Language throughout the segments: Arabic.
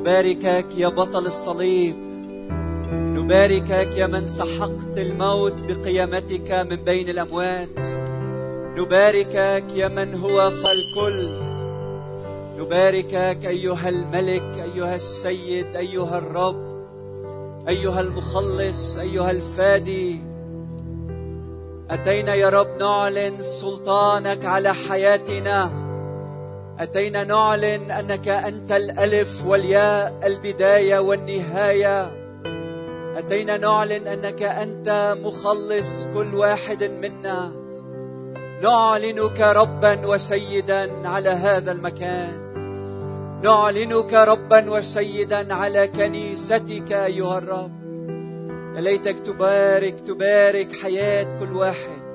نباركك يا بطل الصليب. نباركك يا من سحقت الموت بقيامتك من بين الأموات. نباركك يا من هو فالكل. نباركك أيها الملك أيها السيد أيها الرب أيها المخلص أيها الفادي. أتينا يا رب نعلن سلطانك على حياتنا. أتينا نعلن أنك أنت الألف والياء البداية والنهاية. أتينا نعلن أنك أنت مخلص كل واحد منا. نعلنك ربا وسيدا على هذا المكان. نعلنك ربا وسيدا على كنيستك أيها الرب. يا ليتك تبارك تبارك حياة كل واحد.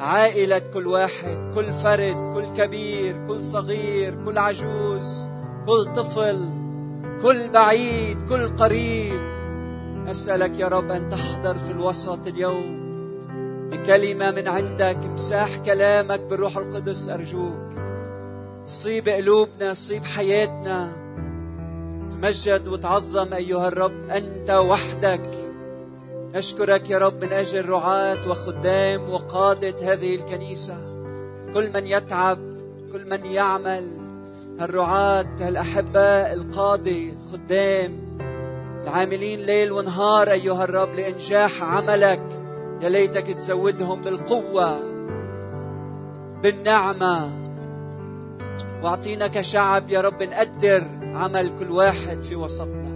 عائلة كل واحد كل فرد كل كبير كل صغير كل عجوز كل طفل كل بعيد كل قريب. أسألك يا رب أن تحضر في الوسط اليوم بكلمة من عندك امساح كلامك بالروح القدس أرجوك. صيب قلوبنا صيب حياتنا. تمجد وتعظم أيها الرب أنت وحدك. نشكرك يا رب من أجل رعاة وخدام وقادة هذه الكنيسة. كل من يتعب كل من يعمل الرعاه الاحباء القادة الخدام العاملين ليل ونهار أيها الرب لإنجاح عملك. يا ليتك تزودهم بالقوة بالنعمة. واعطينا كشعب يا رب نقدر عمل كل واحد في وسطنا.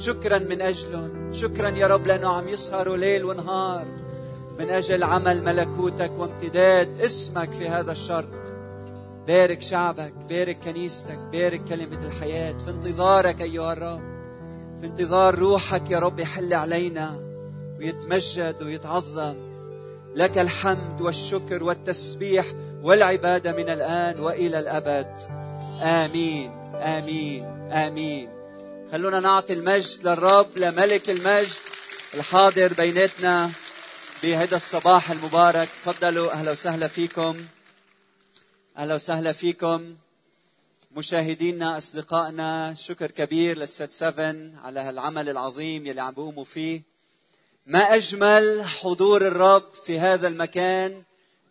شكرا من أجلهم. شكرا يا رب لأنه عم يسهروا ليل ونهار. من أجل عمل ملكوتك وامتداد اسمك في هذا الشرق. بارك شعبك بارك كنيستك بارك كلمة الحياة. في انتظارك أيها الرب. في انتظار روحك يا رب يحل علينا ويتمجد ويتعظم. لك الحمد والشكر والتسبيح والعبادة من الآن وإلى الأبد. آمين آمين آمين. خلونا نعطي المجد للرب لملك المجد الحاضر بيناتنا بهذا الصباح المبارك. تفضلوا أهلا وسهلا فيكم. أهلا وسهلا فيكم. مشاهدينا أصدقائنا شكر كبير للست 7 على هالعمل العظيم يلي عم بيقوموا فيه. ما أجمل حضور الرب في هذا المكان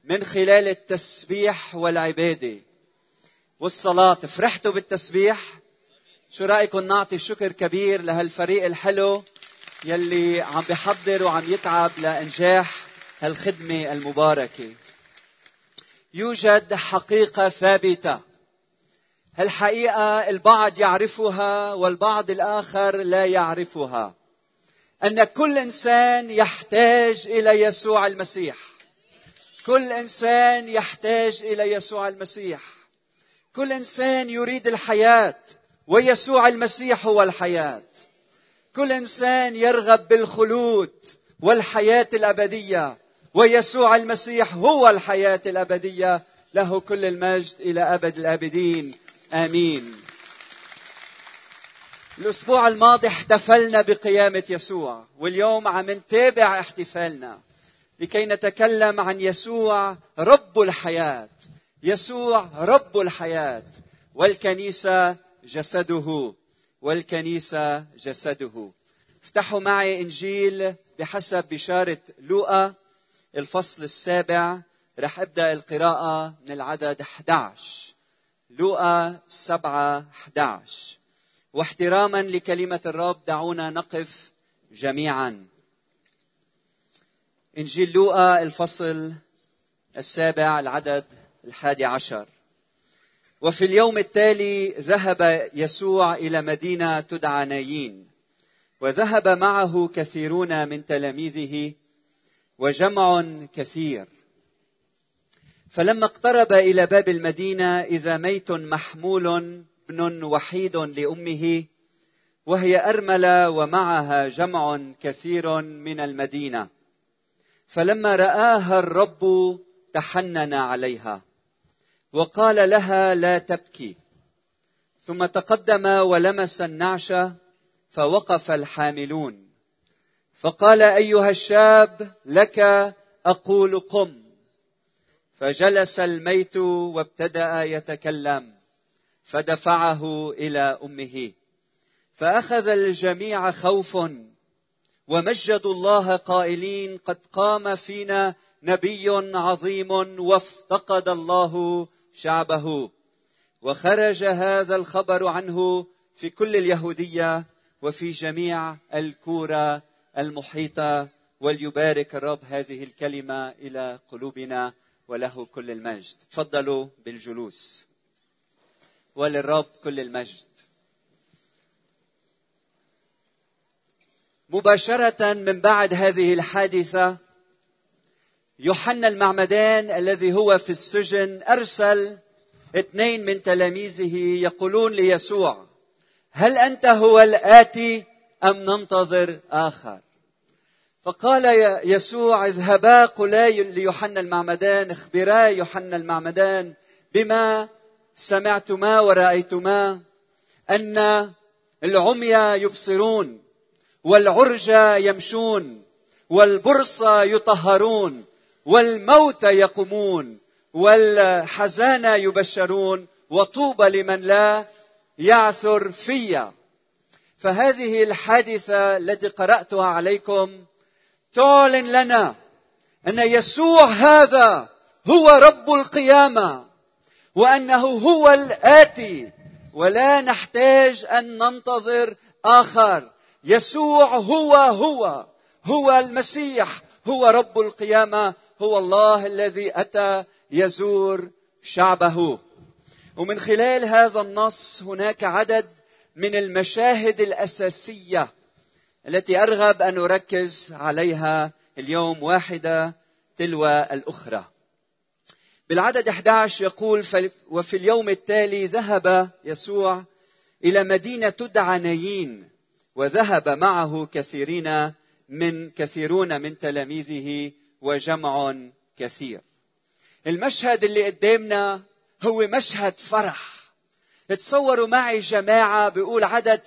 من خلال التسبيح والعبادة. والصلاة فرحتوا بالتسبيح شو رأيكم نعطي شكر كبير لهالفريق الحلو يلي عم بيحضر وعم يتعب لإنجاح هالخدمة المباركة. يوجد حقيقة ثابتة. هالحقيقة البعض يعرفها والبعض الآخر لا يعرفها. أن كل إنسان يحتاج إلى يسوع المسيح. كل إنسان يحتاج إلى يسوع المسيح. كل إنسان يريد الحياة. ويسوع المسيح هو الحياة. كل إنسان يرغب بالخلود والحياة الأبدية ويسوع المسيح هو الحياة الأبدية. له كل المجد إلى أبد الأبدين. آمين. الأسبوع الماضي احتفلنا بقيامة يسوع واليوم عم نتابع احتفالنا لكي نتكلم عن يسوع رب الحياة. يسوع رب الحياة. والكنيسة جسده والكنيسة جسده. افتحوا معي إنجيل بحسب بشارة لوقا الفصل السابع. رح أبدأ القراءة من العدد 11 لوقا 7 11 واحتراما لكلمة الرب دعونا نقف جميعا. إنجيل لوقا الفصل السابع العدد الحادي عشر. وفي اليوم التالي ذهب يسوع إلى مدينة تدعى نايين وذهب معه كثيرون من تلاميذه وجمع كثير. فلما اقترب إلى باب المدينة إذا ميت محمول ابن وحيد لأمه وهي أرملة ومعها جمع كثير من المدينة فلما رآها الرب تحنن عليها. وقال لها لا تبكي. ثم تقدم ولمس النعش فوقف الحاملون. فقال أيها الشاب لك أقول قم. فجلس الميت وابتدأ يتكلم. فدفعه إلى أمه. فأخذ الجميع خوف ومجدوا الله قائلين قد قام فينا نبي عظيم وافتقد الله شعبه. وخرج هذا الخبر عنه في كل اليهودية وفي جميع الكورة المحيطة وليبارك الرب هذه الكلمة إلى قلوبنا وله كل المجد. تفضلوا بالجلوس. وللرب كل المجد. مباشرة من بعد هذه الحادثة يوحنا المعمدان الذي هو في السجن أرسل اثنين من تلاميذه يقولون ليسوع هل أنت هو الآتي أم ننتظر آخر؟ فقال يسوع اذهبا قلا ليوحنا المعمدان اخبرا يوحنا المعمدان بما سمعتما ورأيتما أن العمي يبصرون والعرج يمشون والبرص يطهرون والموت يقومون والحزان يبشرون وطوبى لمن لا يعثر في فهذه الحادثة التي قرأتها عليكم تعلن لنا أن يسوع هذا هو رب القيامة وأنه هو الآتي. ولا نحتاج أن ننتظر آخر. يسوع هو هو هو المسيح هو رب القيامة هو الله الذي أتى يزور شعبه. ومن خلال هذا النص هناك عدد من المشاهد الأساسية التي أرغب أن أركز عليها اليوم واحدة تلو الأخرى. بالعدد 11 يقول وفي اليوم التالي ذهب يسوع إلى مدينة تدعى نايين وذهب معه كثيرين من كثيرون من تلاميذه وجمع كثير. المشهد اللي قدامنا هو مشهد فرح. تصوروا معي جماعة بيقول عدد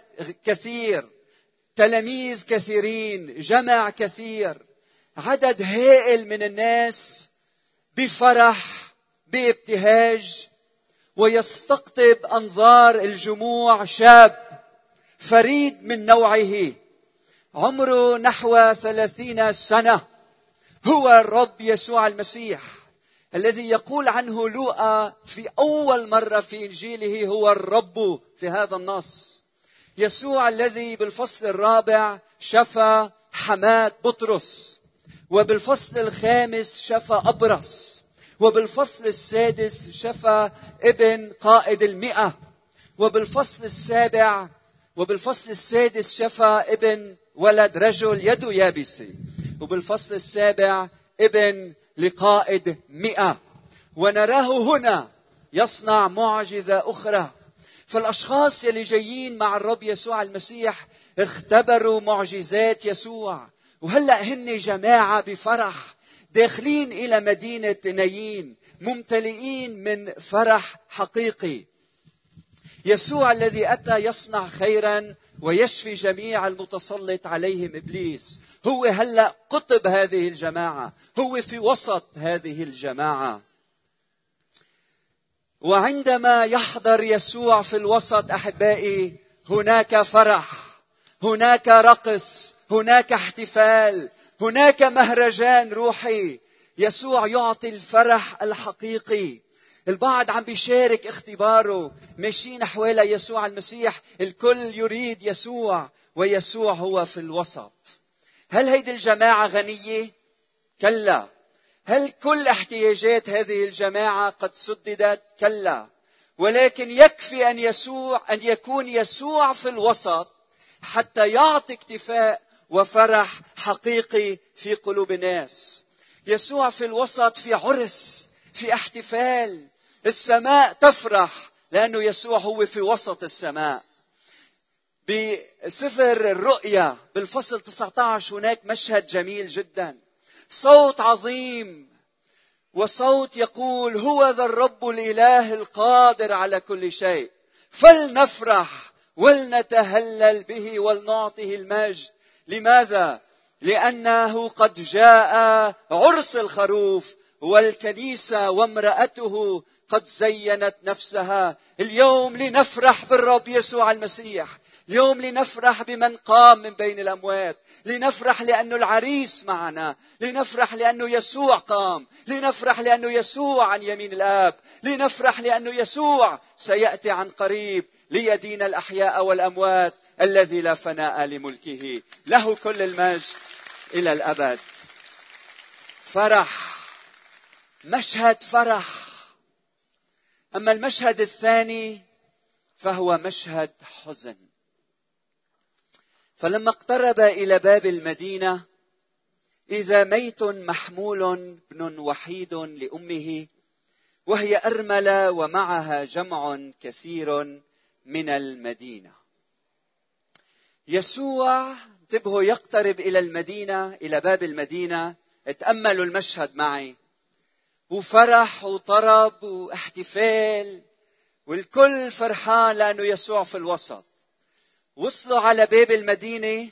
كثير. تلاميذ كثيرين جمع كثير. عدد هائل من الناس بفرح بابتهاج ويستقطب أنظار الجموع شاب فريد من نوعه. عمره نحو ثلاثين سنة. هو الرب يسوع المسيح الذي يقول عنه لوقا في أول مرة في إنجيله هو الرب في هذا النص. يسوع الذي بالفصل الرابع شفى حماة بطرس وبالفصل الخامس شفى أبرص وبالفصل السادس شفى ابن قائد المئة وبالفصل السابع وبالفصل السادس شفى ابن ولد رجل يده يابسة وبالفصل السابع ابن لقائد مئة. ونراه هنا يصنع معجزة أخرى. فالأشخاص اللي جايين مع الرب يسوع المسيح اختبروا معجزات يسوع. وهلأ هن جماعة بفرح داخلين إلى مدينة نايين ممتلئين من فرح حقيقي. يسوع الذي أتى يصنع خيرا ويشفي جميع المتسلط عليهم إبليس. هو هلا قطب هذه الجماعة هو في وسط هذه الجماعة. وعندما يحضر يسوع في الوسط أحبائي هناك فرح هناك رقص هناك احتفال هناك مهرجان روحي. يسوع يعطي الفرح الحقيقي. البعض عم بيشارك اختباره. ماشيين حوالي يسوع المسيح الكل يريد يسوع ويسوع هو في الوسط. هل هيدي الجماعة غنية؟ كلا. هل كل احتياجات هذه الجماعة قد سددت؟ كلا. ولكن يكفي أن يسوع أن يكون يسوع في الوسط حتى يعطي اكتفاء وفرح حقيقي في قلوب الناس. يسوع في الوسط في عرس في احتفال. السماء تفرح لأنه يسوع هو في وسط السماء. بسفر الرؤيا بالفصل 19 هناك مشهد جميل جدا. صوت عظيم وصوت يقول هو ذا الرب الإله القادر على كل شيء. فلنفرح ولنتهلل به ولنعطه المجد. لماذا؟ لأنه قد جاء عرس الخروف والكنيسة وامرأته قد زينت نفسها. اليوم لنفرح بالرب يسوع المسيح. يوم لنفرح بمن قام من بين الأموات لنفرح لأنه العريس معنا لنفرح لأنه يسوع قام لنفرح لأنه يسوع عن يمين الآب لنفرح لأنه يسوع سيأتي عن قريب ليدين الأحياء والأموات الذي لا فناء لملكه. له كل المجد إلى الأبد. فرح. مشهد فرح. أما المشهد الثاني فهو مشهد حزن. فلما اقترب إلى باب المدينة إذا ميت محمول ابن وحيد لأمه وهي أرملة ومعها جمع كثير من المدينة. يسوع انتبهوا يقترب إلى المدينة إلى باب المدينة. اتأملوا المشهد معي. وفرح وطرب واحتفال والكل فرحان لأنه يسوع في الوسط. وصلوا على باب المدينة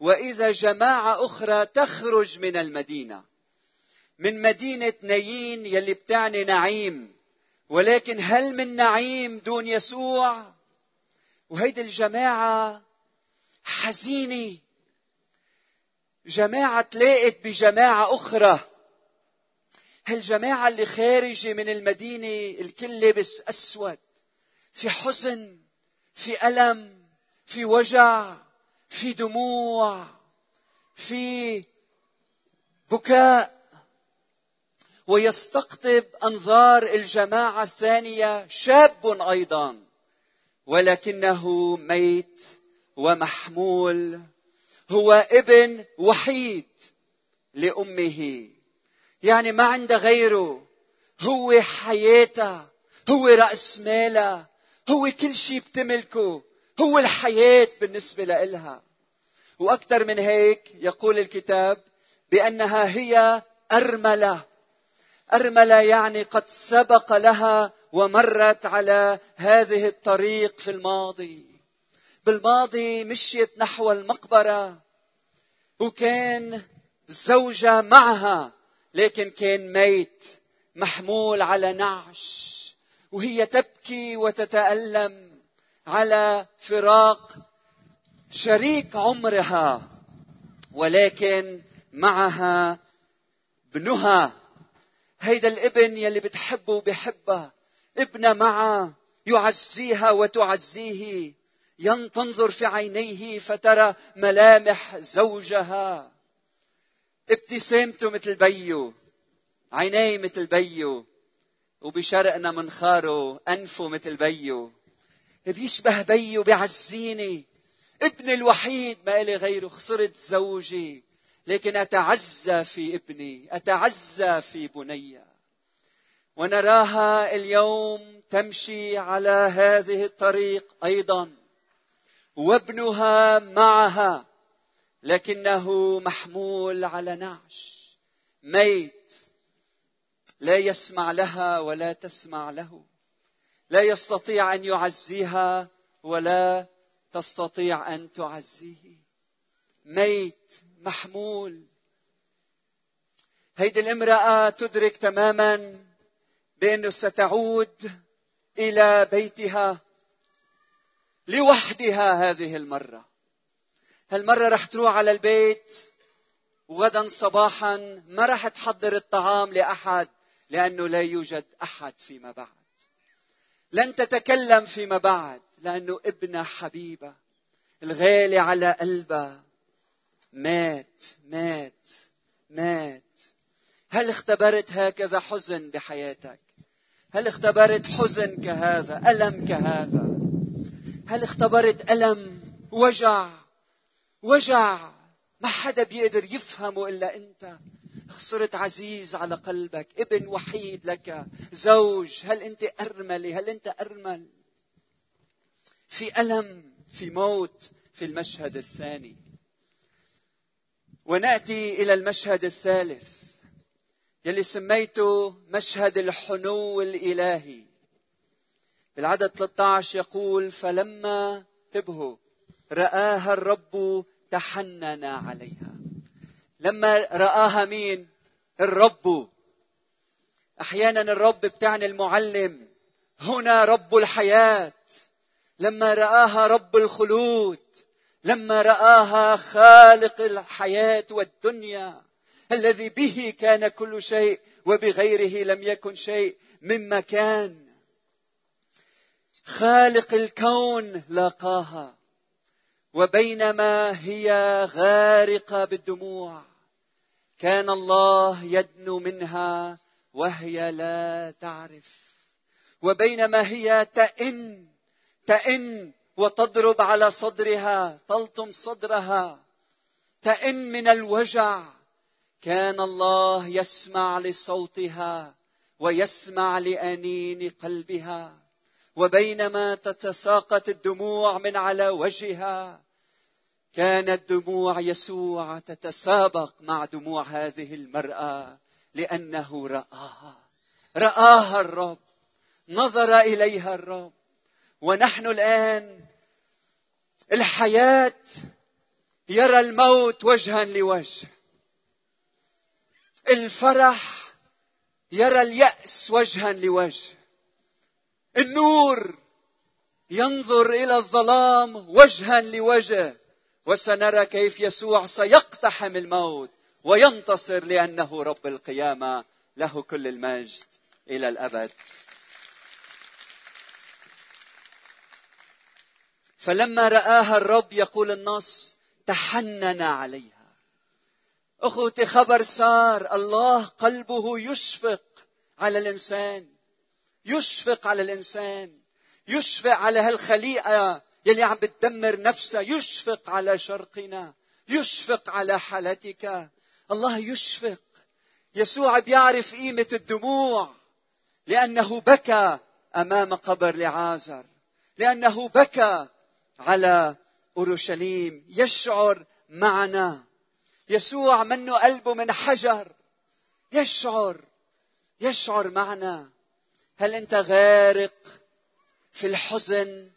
وإذا جماعة أخرى تخرج من المدينة. من مدينة نايين يلي بتعني نعيم. ولكن هل من نعيم دون يسوع؟ وهيدي الجماعة حزينة. جماعة تلاقت بجماعة أخرى. هالجماعة اللي خارجة من المدينة الكل لابس أسود. في حزن في ألم. في وجع في دموع في بكاء. ويستقطب أنظار الجماعة الثانية شاب أيضا ولكنه ميت ومحمول. هو ابن وحيد لأمه. يعني ما عنده غيره. هو حياتها هو رأس مالها هو كل شيء بتملكه. هو الحياة بالنسبة لإلها. وأكثر من هيك يقول الكتاب بأنها هي أرملة. أرملة يعني قد سبق لها ومرت على هذه الطريق في الماضي. بالماضي مشيت نحو المقبرة. وكان زوجها معها لكن كان ميت محمول على نعش. وهي تبكي وتتألم. على فراق شريك عمرها ولكن معها ابنها. هيدا الابن يلي بتحبه وبحبها ابنها معها يعزيها وتعزيه. تنظر في عينيه فترى ملامح زوجها. ابتسامته مثل بيو عينيه مثل بيو وبشرقنا منخاره أنفه مثل بيو. بيشبه بي وبيعزيني. ابني الوحيد ما إلي غيره خسرت زوجي. لكن أتعزى في ابني أتعزى في بني. ونراها اليوم تمشي على هذه الطريق أيضا. وابنها معها لكنه محمول على نعش. ميت. لا يسمع لها ولا تسمع له. لا يستطيع أن يعزيها ولا تستطيع أن تعزيه. ميت محمول. هيدي الامرأة تدرك تماما بأنه ستعود إلى بيتها لوحدها هذه المرة. هالمرة رح تروح على البيت وغدا صباحا ما رح تحضر الطعام لأحد لأنه لا يوجد أحد فيما بعد. لن تتكلم فيما بعد لأنه ابنة حبيبة. الغالي على قلبها مات مات مات. هل اختبرت هكذا حزن بحياتك؟ هل اختبرت حزن كهذا ألم كهذا؟ هل اختبرت ألم؟ وجع وجع. ما حدا بيقدر يفهمه إلا أنت. خسرت عزيز على قلبك ابن وحيد لك. زوج هل أنت ارمله هل أنت أرمل؟ في ألم في موت في المشهد الثاني. ونأتي إلى المشهد الثالث. يلي سميته مشهد الحنو الإلهي. بالعدد 13 يقول فلما انتبهوا رآها الرب تحنن عليها. لما رآها مين؟ الرب. أحيانا الرب بتعني المعلم. هنا رب الحياة. لما رآها رب الخلود. لما رآها خالق الحياة والدنيا. الذي به كان كل شيء وبغيره لم يكن شيء مما كان. خالق الكون لاقاها. وبينما هي غارقة بالدموع كان الله يدنو منها وهي لا تعرف. وبينما هي تئن تئن وتضرب على صدرها تلطم صدرها تئن من الوجع. كان الله يسمع لصوتها ويسمع لأنين قلبها. وبينما تتساقط الدموع من على وجهها كانت دموع يسوع تتسابق مع دموع هذه المرأة لأنه رآها. رآها الرب نظر إليها الرب ونحن الآن الحياة يرى الموت وجها لوجه. الفرح يرى اليأس وجها لوجه. النور ينظر إلى الظلام وجها لوجه. وسنرى كيف يسوع سيقتحم الموت وينتصر لأنه رب القيامة. له كل المجد. إلى الأبد. فلما رآها الرب يقول النص تحنن عليها. أخوتي خبر صار الله قلبه يشفق على الإنسان. يشفق على الإنسان. يشفق على هالخليقة. يلي عم بتدمر نفسها. يشفق على شرقنا يشفق على حالتك. الله يشفق. يسوع بيعرف قيمة الدموع. لأنه بكى أمام قبر لعازر. لأنه بكى على أورشليم. يشعر معنا. يسوع منه قلبه من حجر. يشعر. يشعر معنا. هل أنت غارق في الحزن؟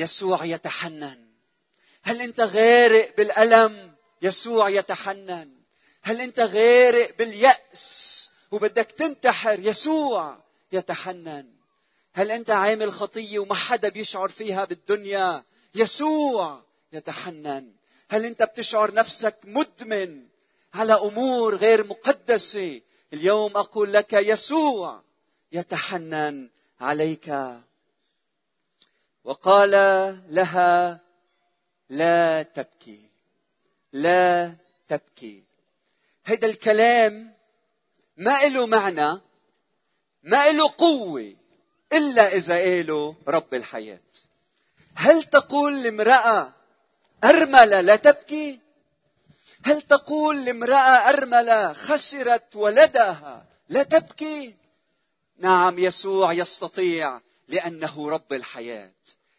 يسوع يتحنن. هل انت غارق بالألم؟ يسوع يتحنن. هل انت غارق باليأس وبدك تنتحر؟ يسوع يتحنن. هل انت عامل خطية وما حدا بيشعر فيها بالدنيا؟ يسوع يتحنن. هل انت بتشعر نفسك مدمن على أمور غير مقدسة؟ اليوم أقول لك يسوع يتحنن عليك. وقال لها لا تبكي لا تبكي. هيدا الكلام ما له معنى ما له قوة إلا إذا قاله رب الحياة. هل تقول لامرأة أرملة لا تبكي؟ هل تقول لامرأة أرملة خسرت ولدها لا تبكي؟ نعم يسوع يستطيع لأنه رب الحياة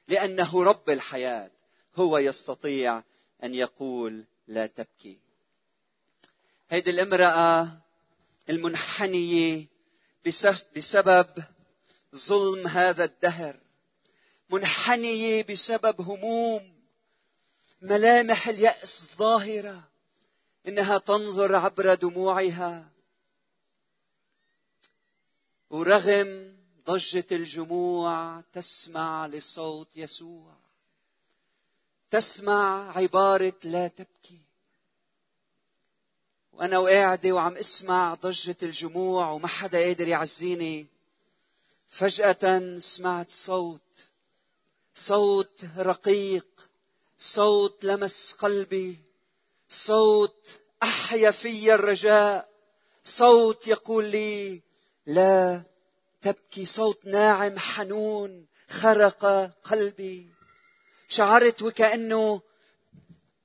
لأنه رب الحياة. هو يستطيع أن يقول لا تبكي. هيدي الامرأة المنحنية بسبب ظلم هذا الدهر منحنية بسبب هموم ملامح اليأس ظاهرة إنها تنظر عبر دموعها. ورغم ضجة الجموع تسمع لصوت يسوع. تسمع عبارة لا تبكي. وأنا وقاعدة وعم أسمع ضجة الجموع وما حدا قادر يعزيني. فجأة سمعت صوت. صوت رقيق. صوت لمس قلبي. صوت أحيا في الرجاء. صوت يقول لي لا تبكي صوت ناعم حنون خرق قلبي. شعرت وكأنه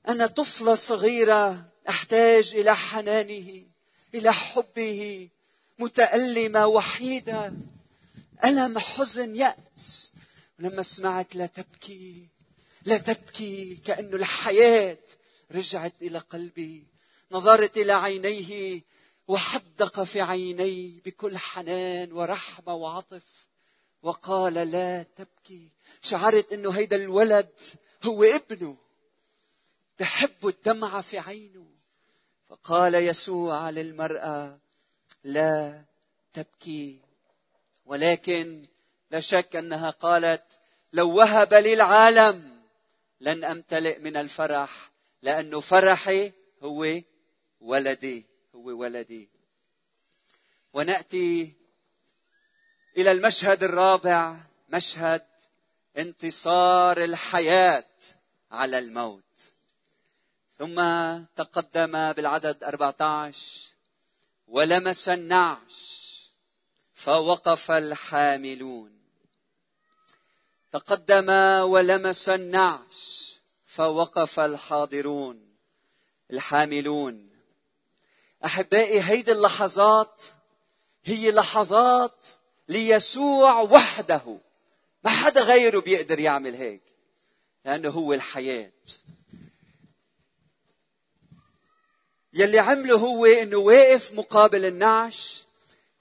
أنا طفلة صغيرة أحتاج إلى حنانه إلى حبه متألمة وحيدة. ألم حزن يأس. لما سمعت لا تبكي لا تبكي كأن الحياة رجعت إلى قلبي. نظرت إلى عينيه وحدق في عيني بكل حنان ورحمة وعطف وقال لا تبكي. شعرت إنه هيدا الولد هو ابنه بحب الدمعه في عينه. فقال يسوع للمرأة لا تبكي. ولكن لا شك أنها قالت لو وهب لي العالم لن أمتلئ من الفرح لأنه فرحي هو ولدي. هو ولدي ونأتي إلى المشهد الرابع مشهد انتصار الحياة على الموت. ثم تقدم بالعدد 14 ولمس النعش فوقف الحاملون. تقدم ولمس النعش فوقف الحاضرون الحاملون. أحبائي هيدي اللحظات هي لحظات ليسوع وحده. ما حدا غيره بيقدر يعمل هيك لأنه هو الحياة. يلي عمله هو إنه واقف مقابل النعش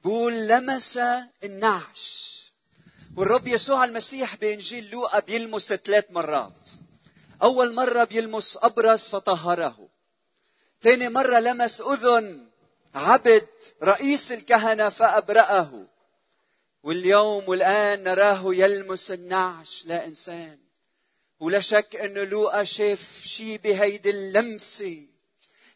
بقول لمس النعش. والرب يسوع المسيح بإنجيل لوقا بيلمس ثلاث مرات. أول مرة بيلمس ابرص فطهره. ثاني مرة لمس أذن عبد رئيس الكهنة فأبرأه. واليوم والآن نراه يلمس النعش لا إنسان. ولا شك إنه لوقا شاف شيء بهيدي اللمسه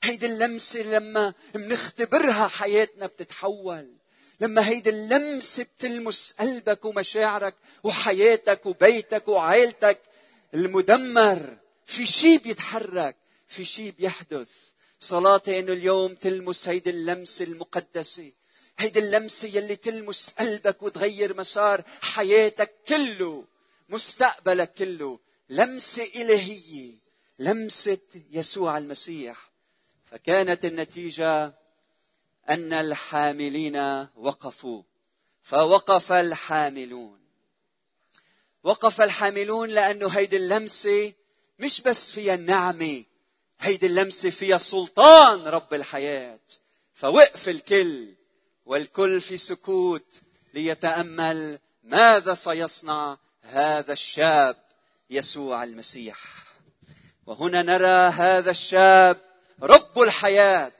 هيدي اللمسه لما بنختبرها حياتنا بتتحول. لما هيدي اللمسة بتلمس قلبك ومشاعرك وحياتك وبيتك وعائلتك. المدمر في شيء بيتحرك في شيء بيحدث. صلاتي إنه اليوم تلمس هيدي اللمسة المقدسة هيدي اللمسة يلي تلمس قلبك وتغير مسار حياتك كله مستقبلك كله. لمسة إلهية لمسة يسوع المسيح. فكانت النتيجة أن الحاملين وقفوا. فوقف الحاملون. وقف الحاملون لأنه هيدي اللمسة مش بس فيها النعمه هيدي اللمسة فيها سلطان رب الحياة. فوقف الكل والكل في سكوت ليتأمل ماذا سيصنع هذا الشاب يسوع المسيح. وهنا نرى هذا الشاب رب الحياة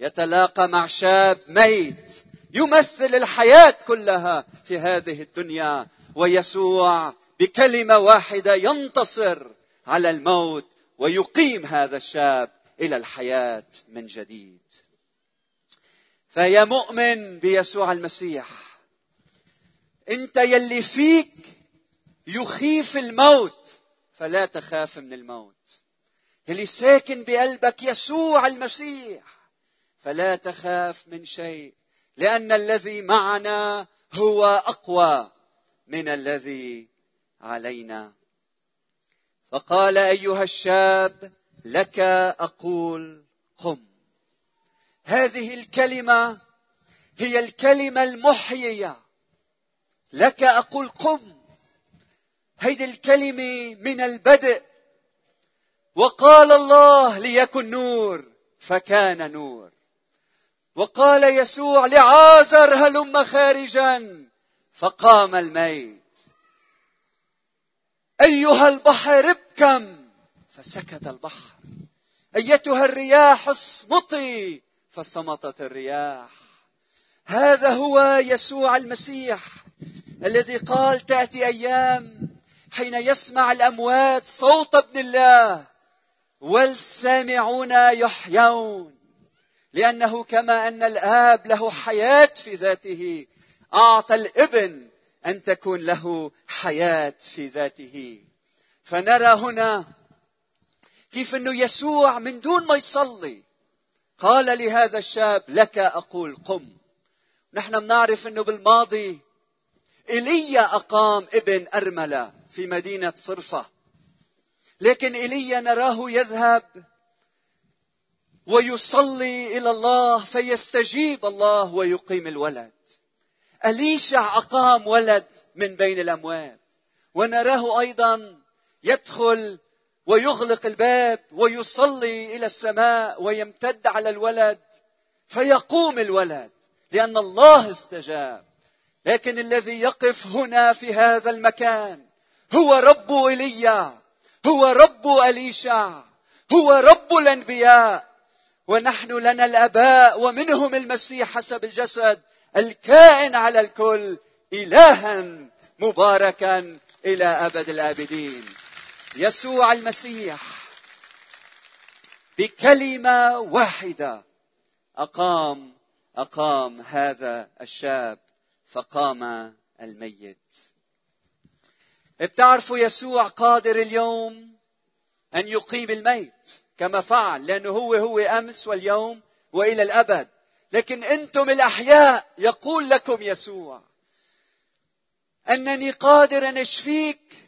يتلاقى مع شاب ميت يمثل الحياة كلها في هذه الدنيا. ويسوع بكلمة واحدة ينتصر على الموت ويقيم هذا الشاب إلى الحياة من جديد. فيا مؤمن بيسوع المسيح أنت يلي فيك يخيف الموت فلا تخاف من الموت. اللي ساكن بقلبك يسوع المسيح فلا تخاف من شيء لأن الذي معنا هو أقوى من الذي علينا. فقال أيها الشاب لك أقول قم. هذه الكلمة هي الكلمة المحيية. لك أقول قم. هذه الكلمة من البدء. وقال الله ليكن نور. فكان نور. وقال يسوع لعازر هلم خارجا. فقام الميت. أيها البحر ابكم فسكت البحر. أيتها الرياح اصمتي فصمتت الرياح. هذا هو يسوع المسيح الذي قال تأتي أيام حين يسمع الأموات صوت ابن الله والسامعون يحيون. لأنه كما أن الآب له حياة في ذاته أعطى الابن أن تكون له حياة في ذاته. فنرى هنا كيف إنه يسوع من دون ما يصلي. قال لهذا الشاب لك أقول قم. نحن بنعرف إنه بالماضي إيليا أقام ابن أرملة في مدينة صرفة. لكن إيليا نراه يذهب ويصلي إلى الله فيستجيب الله ويقيم الولد. أليشع أقام ولد من بين الأموات. ونراه أيضا يدخل ويغلق الباب ويصلي إلى السماء ويمتد على الولد فيقوم الولد لأن الله استجاب. لكن الذي يقف هنا في هذا المكان هو رب ايليا هو رب اليشع هو رب الأنبياء. ونحن لنا الأباء ومنهم المسيح حسب الجسد الكائن على الكل إلها مباركا إلى أبد الآبدين. يسوع المسيح. بكلمة واحدة. أقام أقام هذا الشاب فقام الميت. بتعرفوا يسوع قادر اليوم أن يقيم الميت كما فعل لأنه هو هو أمس واليوم وإلى الأبد. لكن أنتم الأحياء يقول لكم يسوع أنني قادر أن أشفيك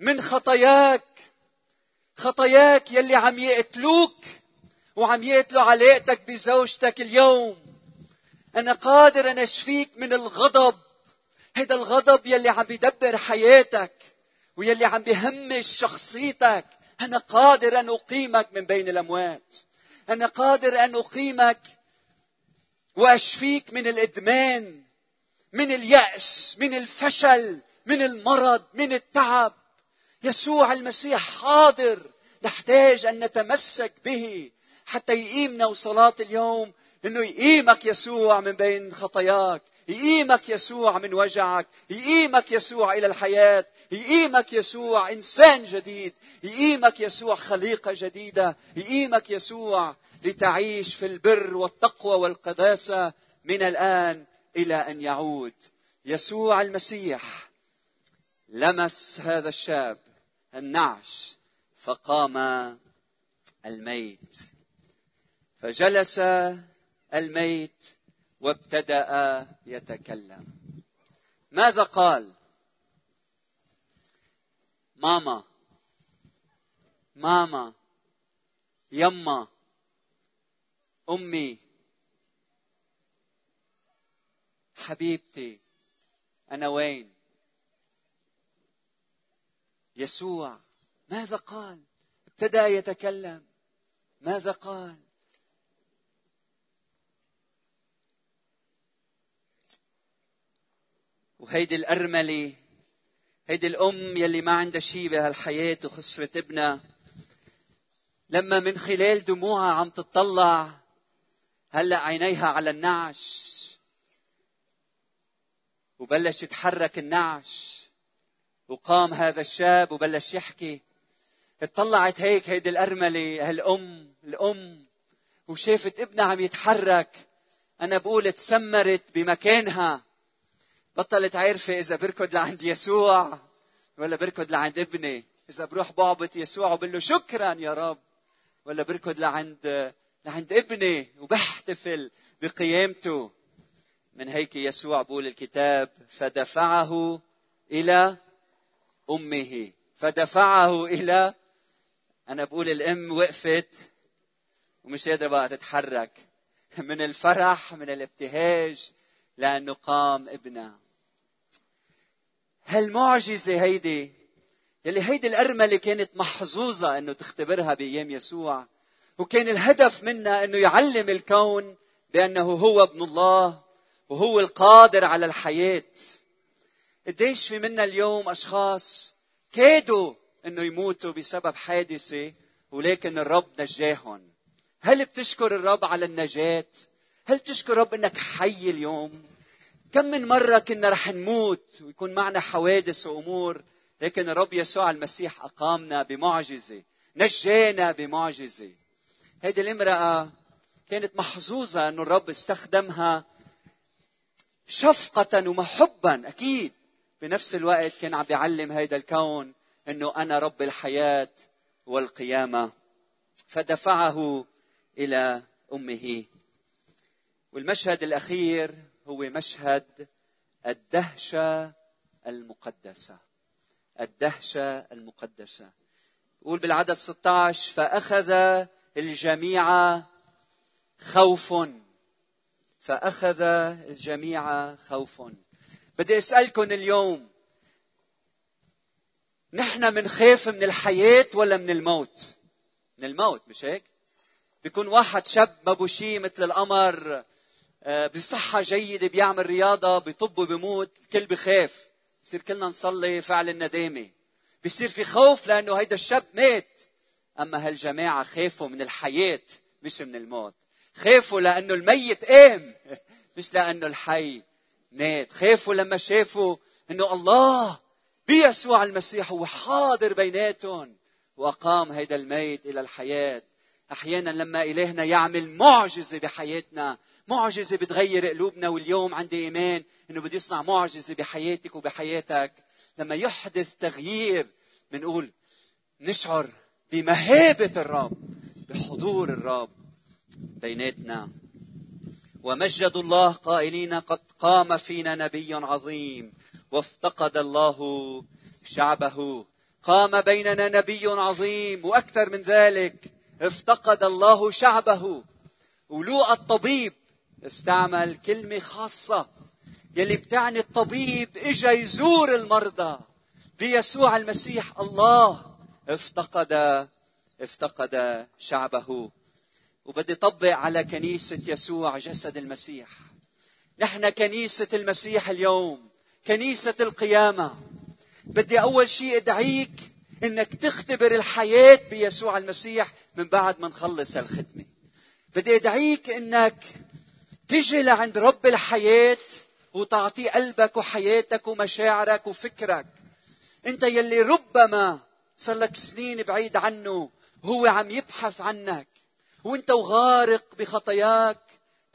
من خطاياك. خطاياك يلي عم يقتلوك وعم يقتلوا علاقتك بزوجتك اليوم. أنا قادر ان أشفيك من الغضب. هيدا الغضب يلي عم بيدبر حياتك ويلي عم بيهمش شخصيتك. أنا قادر أن أقيمك من بين الأموات. أنا قادر أن أقيمك وأشفيك من الإدمان من اليأس من الفشل من المرض من التعب. يسوع المسيح حاضر. نحتاج أن نتمسك به حتى يقيمنا وصلاة اليوم إنه يقيمك يسوع من بين خطاياك يقيمك يسوع من وجعك يقيمك يسوع إلى الحياة يقيمك يسوع إنسان جديد يقيمك يسوع خليقة جديدة يقيمك يسوع لتعيش في البر والتقوى والقداسة من الآن إلى أن يعود. يسوع المسيح لمس هذا الشاب. النعش. فقام الميت. فجلس الميت وابتدأ يتكلم. ماذا قال؟ ماما. ماما. يما. أمي. حبيبتي. أنا وين؟ يسوع ماذا قال؟ ابتدأ يتكلم. ماذا قال؟ وهيدي الأرملة هيدي الأم يلي ما عندها شيء بهالحياة وخسرت ابنها. لما من خلال دموعها عم تطلع هلأ عينيها على النعش وبلش يتحرك النعش. وقام هذا الشاب وبلش يحكي. اطلعت هيك هيدي الأرملة هالأم الأم. وشافت ابنها عم يتحرك. أنا بقول تسمرت بمكانها. بطلت عارفة إذا بركض لعند يسوع ولا بركض لعند ابني. إذا بروح بعبط يسوع وبقول له شكرا يا رب. ولا بركض لعند لعند ابني وبحتفل بقيامته. من هيك يسوع بقول الكتاب فدفعه إلى أمه فدفعه إلى أنا بقول الأم وقفت ومش قادرة بقى تتحرك. من الفرح من الابتهاج لأنه قام ابنها. هالمعجزة هيدي يلي هيدي الأرملة كانت محظوظة أنه تختبرها بأيام يسوع وكان الهدف منها أنه يعلم الكون بأنه هو ابن الله وهو القادر على الحياة. قديش في منا اليوم أشخاص كادوا أنه يموتوا بسبب حادثة ولكن الرب نجاهم هل بتشكر الرب على النجاة؟ هل بتشكر الرب أنك حي اليوم؟ كم من مرة كنا رح نموت ويكون معنا حوادث وأمور لكن الرب يسوع المسيح أقامنا بمعجزة نجانا بمعجزة هذه الامرأة كانت محظوظة أن الرب استخدمها شفقة ومحبا أكيد بنفس الوقت كان عم بيعلم هذا الكون أنه أنا رب الحياة والقيامة فدفعه إلى أمه. والمشهد الأخير هو مشهد الدهشة المقدسة. الدهشة المقدسة. يقول بالعدد 16 فأخذ الجميع خوف. فأخذ الجميع خوف. بدي أسألكم اليوم نحن منخاف من الحياة ولا من الموت؟ من الموت مش هيك؟ بيكون واحد شاب ما بو شيء مثل القمر آه، بصحة جيدة بيعمل رياضة بيطب وبيموت الكل بخاف. بصير كلنا نصلي فعل الندامة. بصير في خوف لأنه هيدا الشاب مات. أما هالجماعة خافوا من الحياة مش من الموت. خافوا لأنه الميت قام مش لأنه الحي. مات خافوا لما شافوا أنه الله بيسوع المسيح هو حاضر بيناتهم. وأقام هيدا الميت إلى الحياة. أحيانا لما إلهنا يعمل معجزة بحياتنا معجزة بتغير قلوبنا. واليوم عندي إيمان إنه بده يصنع معجزة بحياتك وبحياتك. لما يحدث تغيير بنقول نشعر بمهابة الرب بحضور الرب بيناتنا. ومجد الله قائلين قد قام فينا نبي عظيم وافتقد الله شعبه. قام بيننا نبي عظيم وأكثر من ذلك افتقد الله شعبه. ولوقا الطبيب استعمل كلمة خاصة يلي بتعني الطبيب إجا يزور المرضى بيسوع المسيح الله. افتقد افتقد شعبه. وبدي طبق على كنيسة يسوع جسد المسيح. نحن كنيسة المسيح اليوم كنيسة القيامة. بدي أول شيء أدعيك إنك تختبر الحياة بيسوع المسيح من بعد ما نخلص الخدمة بدي أدعيك إنك تجي لعند رب الحياة وتعطيه قلبك وحياتك ومشاعرك وفكرك. أنت يلي ربما صار لك سنين بعيد عنه هو عم يبحث عنك. وانت وغارق بخطاياك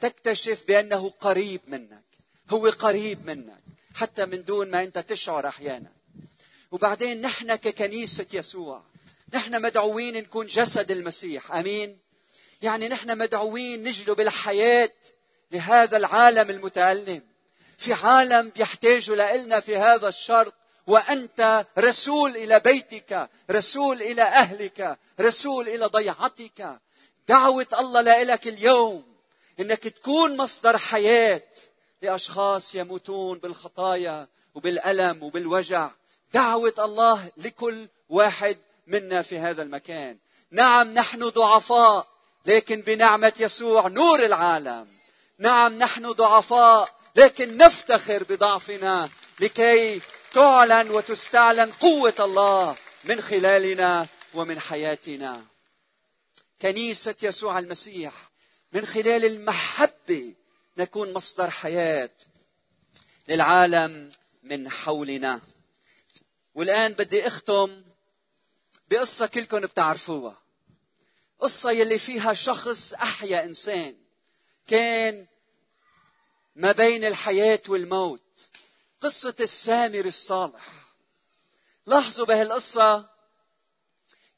تكتشف بأنه قريب منك هو قريب منك حتى من دون ما انت تشعر أحيانا. وبعدين نحن ككنيسة يسوع نحن مدعوين نكون جسد المسيح آمين؟ يعني نحن مدعوين نجلب الحياة لهذا العالم المتألم في عالم بيحتاجوا لنا في هذا الشرق وأنت رسول إلى بيتك رسول إلى أهلك رسول إلى ضيعتك. دعوة الله لك اليوم إنك تكون مصدر حياة لأشخاص يموتون بالخطايا وبالألم وبالوجع. دعوة الله لكل واحد منا في هذا المكان. نعم نحن ضعفاء لكن بنعمة يسوع نور العالم. نعم نحن ضعفاء لكن نفتخر بضعفنا لكي تعلن وتستعلن قوة الله من خلالنا ومن حياتنا. كنيسة يسوع المسيح. من خلال المحبة نكون مصدر حياة للعالم من حولنا. والآن بدي أختم بقصة كلكم بتعرفوها. قصة يلي فيها شخص أحيا إنسان كان ما بين الحياة والموت. قصة السامر الصالح. لاحظوا بهالقصة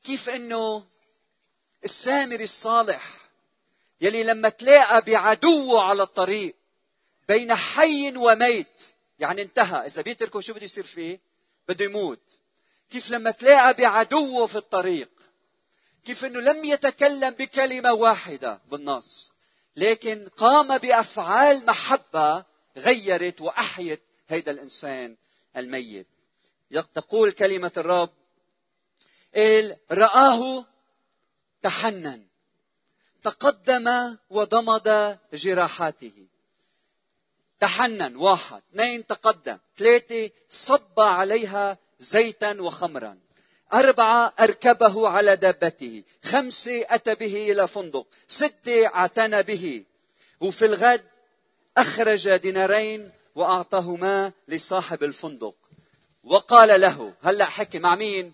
كيف إنه السامر الصالح يلي لما تلاقى بعدوه على الطريق بين حي وميت يعني انتهى. إذا بيتركه شو بده يصير فيه؟ بده يموت. كيف لما تلاقى بعدوه في الطريق؟ كيف إنه لم يتكلم بكلمة واحدة بالنص لكن قام بأفعال محبة غيرت وأحيت هيدا الإنسان الميت. تقول كلمة الرب قال رآه تحنن تقدم وضمد جراحاته. تحنن واحد. اثنين تقدم. ثلاثة صب عليها زيتا وخمرا. أربعة أركبه على دابته. خمسة أتى به إلى فندق. ستة اعتنى به. وفي الغد أخرج دينارين واعطاهما لصاحب الفندق. وقال له هلأ حكي مع مين؟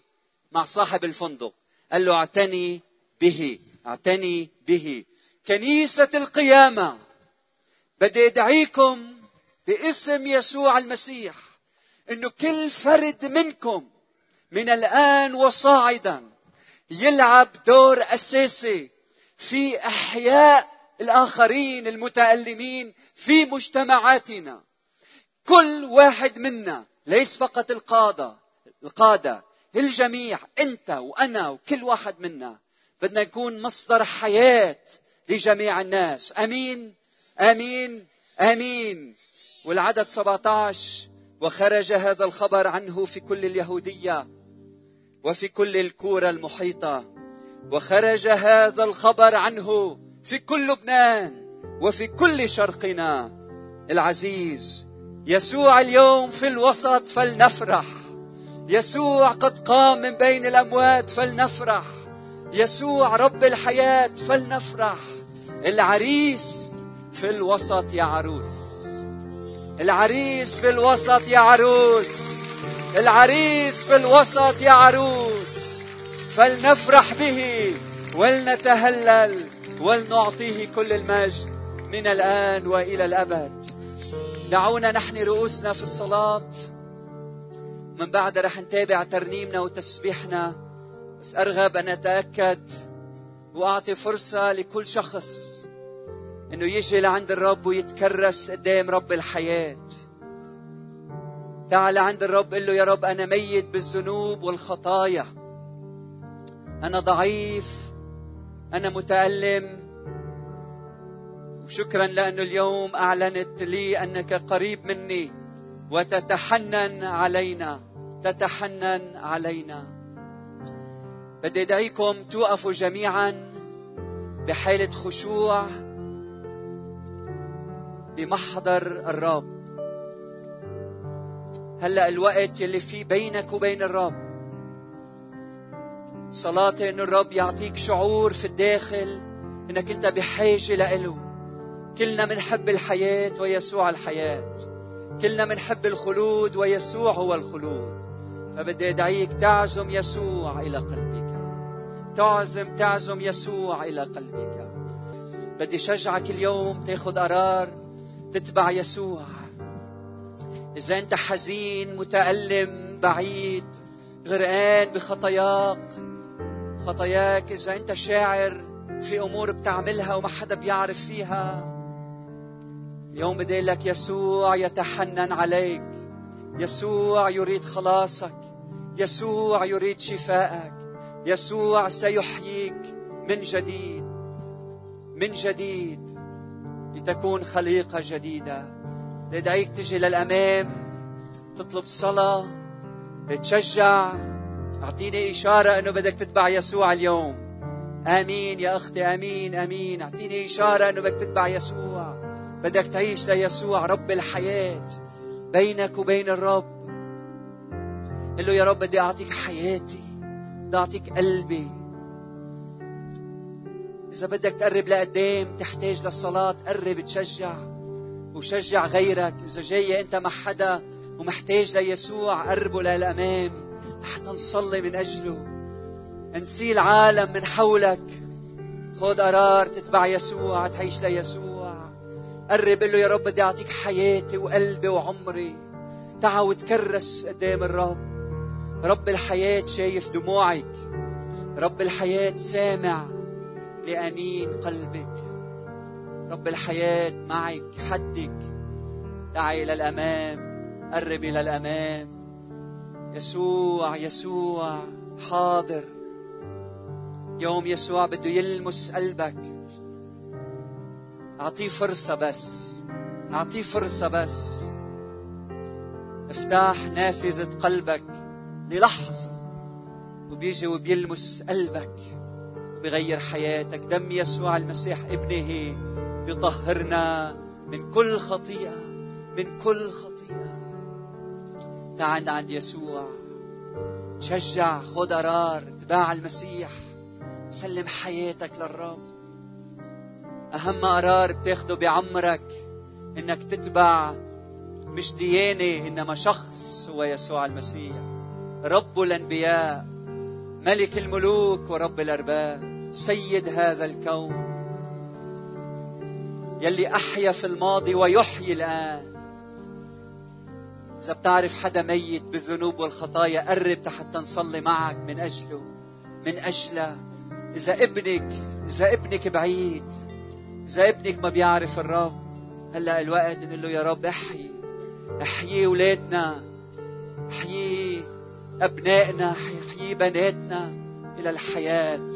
مع صاحب الفندق. قال له اعتني به اعتني به. كنيسة القيامة بدي أدعيكم باسم يسوع المسيح إنه كل فرد منكم من الآن وصاعدا يلعب دور أساسي في إحياء الآخرين المتألمين في مجتمعاتنا. كل واحد منا ليس فقط القادة القادة الجميع أنت وأنا وكل واحد منا بدنا نكون مصدر حياة لجميع الناس. أمين. أمين. أمين. والعدد 17 وخرج هذا الخبر عنه في كل اليهودية وفي كل الكورة المحيطة. وخرج هذا الخبر عنه في كل لبنان وفي كل شرقنا. العزيز يسوع اليوم في الوسط فلنفرح. يسوع قد قام من بين الأموات فلنفرح. يسوع رب الحياة فلنفرح. العريس في الوسط يا عروس. العريس في الوسط يا عروس. العريس في الوسط يا عروس. فلنفرح به ولنتهلل ولنعطيه كل المجد من الآن وإلى الأبد. دعونا نحن رؤوسنا في الصلاة. من بعد رح نتابع ترنيمنا وتسبيحنا. بس أرغب أن أتأكد وأعطي فرصة لكل شخص إنه يجي لعند الرب ويتكرس قدام رب الحياة. تعال عند الرب قل له يا رب أنا ميت بالذنوب والخطايا. أنا ضعيف. أنا متألم. وشكرا لأنه اليوم أعلنت لي أنك قريب مني. وتتحنن علينا. تتحنن علينا. بدي أدعيكم توقفوا جميعا بحاله خشوع بمحضر الرب. هلأ الوقت يلي فيه بينك وبين الرب. صلاتي انه الرب يعطيك شعور في الداخل إنك أنت بحاجة لإله. كلنا منحب الحياة ويسوع الحياة. كلنا منحب الخلود ويسوع هو الخلود. فبدي أدعيك تعزم يسوع إلى قلبك. تعزم تعزم يسوع إلى قلبك. بدي شجعك اليوم تاخذ قرار تتبع يسوع. إذا أنت حزين متألم بعيد غرقان بخطاياك خطاياك إذا أنت شاعر في أمور بتعملها وما حدا بيعرف فيها اليوم بدي لك يسوع يتحنن عليك. يسوع يريد خلاصك. يسوع يريد شفائك. يسوع سيحييك من جديد من جديد لتكون خليقة جديدة. ندعيك تجي للأمام تطلب صلاة تشجع. أعطيني إشارة أنه بدك تتبع يسوع اليوم. آمين يا أختي آمين آمين. أعطيني إشارة أنه بدك تتبع يسوع. بدك تعيش ليسوع رب الحياة بينك وبين الرب. قل له يا رب بدي أعطيك حياتي. بدي أعطيك قلبي. إذا بدك تقرب لقدام تحتاج للصلاة. قرب تشجع. وشجع غيرك. إذا جاي أنت مع حدا ومحتاج ليسوع قربه للأمام. حتى نصلي من أجله. انسي العالم من حولك. خذ قرار تتبع يسوع تعيش ليسوع. قرب له يا رب بدي أعطيك حياتي وقلبي وعمري. تعا وتكرس قدام الرب. رب الحياة شايف دموعك رب الحياة سامع لأنين قلبك. رب الحياة معك حدك. تعي إلى الأمام قرب إلى الأمام. يسوع يسوع حاضر. يوم يسوع بده يلمس قلبك. أعطيه فرصة بس أعطيه فرصة بس. افتح نافذة قلبك. للحظة. وبيجي وبيلمس قلبك بغير حياتك. دم يسوع المسيح ابنه يطهرنا من كل خطيئة من كل خطيئة. تعال عند يسوع. تشجع خد قرار اتباع المسيح. سلم حياتك للرب. أهم قرار بتاخده بعمرك إنك تتبع مش ديانة إنما شخص هو يسوع المسيح. رب الأنبياء ملك الملوك ورب الأرباب سيد هذا الكون. يلي أحيا في الماضي ويحيي الآن. إذا بتعرف حدا ميت بالذنوب والخطايا قرب حتى نصلي معك من أجله من أجله. إذا ابنك إذا ابنك بعيد إذا ابنك ما بيعرف الرب هلأ الوقت نقول له يا رب احيي احيي أولادنا احيي أبنائنا احيي بناتنا إلى الحياة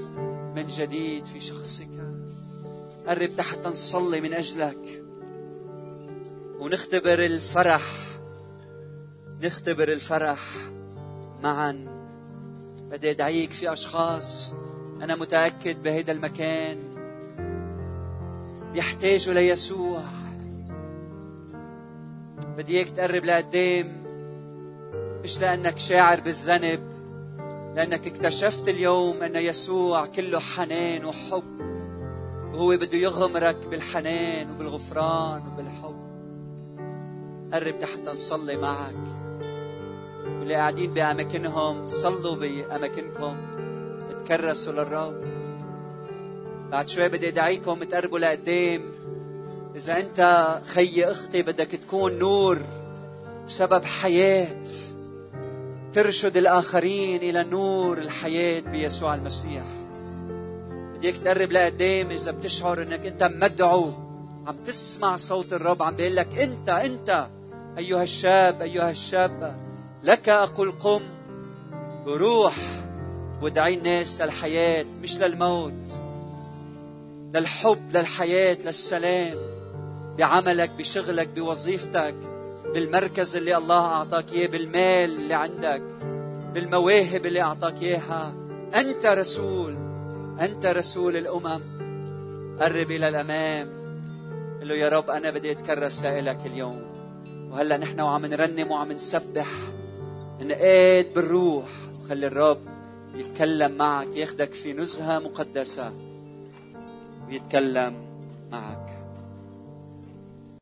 من جديد في شخصك. قرب تحت نصلي من أجلك. ونختبر الفرح. نختبر الفرح معا. بدي أدعيك في أشخاص أنا متأكد بهذا المكان. بيحتاجوا ليسوع. بدي اياك تقرب لقدام. مش لأنك شاعر بالذنب لأنك اكتشفت اليوم أن يسوع كله حنان وحب وهو بده يغمرك بالحنان وبالغفران وبالحب. قرب تحت نصلي معك. واللي قاعدين بأماكنهم صلوا بأماكنكم. تكرسوا للرب. بعد شوي بدي أدعيكم تقربوا لقدام. إذا أنت خيي أختي بدك تكون نور بسبب حياة. ترشد الآخرين إلى نور الحياة بيسوع المسيح. بديك تقرب لقدام إذا بتشعر إنك أنت مدعو. عم تسمع صوت الرب عم بيقول لك أنت أنت أيها الشاب أيها الشابة لك أقول قم. بروح وادعي الناس للحياة مش للموت. للحب للحياة للسلام. بعملك بشغلك بوظيفتك. بالمركز اللي الله أعطاك إياه بالمال اللي عندك بالمواهب اللي أعطاك إياها. أنت رسول أنت رسول الأمم. قرب إلى الأمام. قل له يا رب أنا بدي أتكرس لك اليوم. وهلأ نحن وعم نرنم وعم نسبح. نقاد بالروح. وخلي الرب يتكلم معك ياخدك في نزهة مقدسة. ويتكلم معك.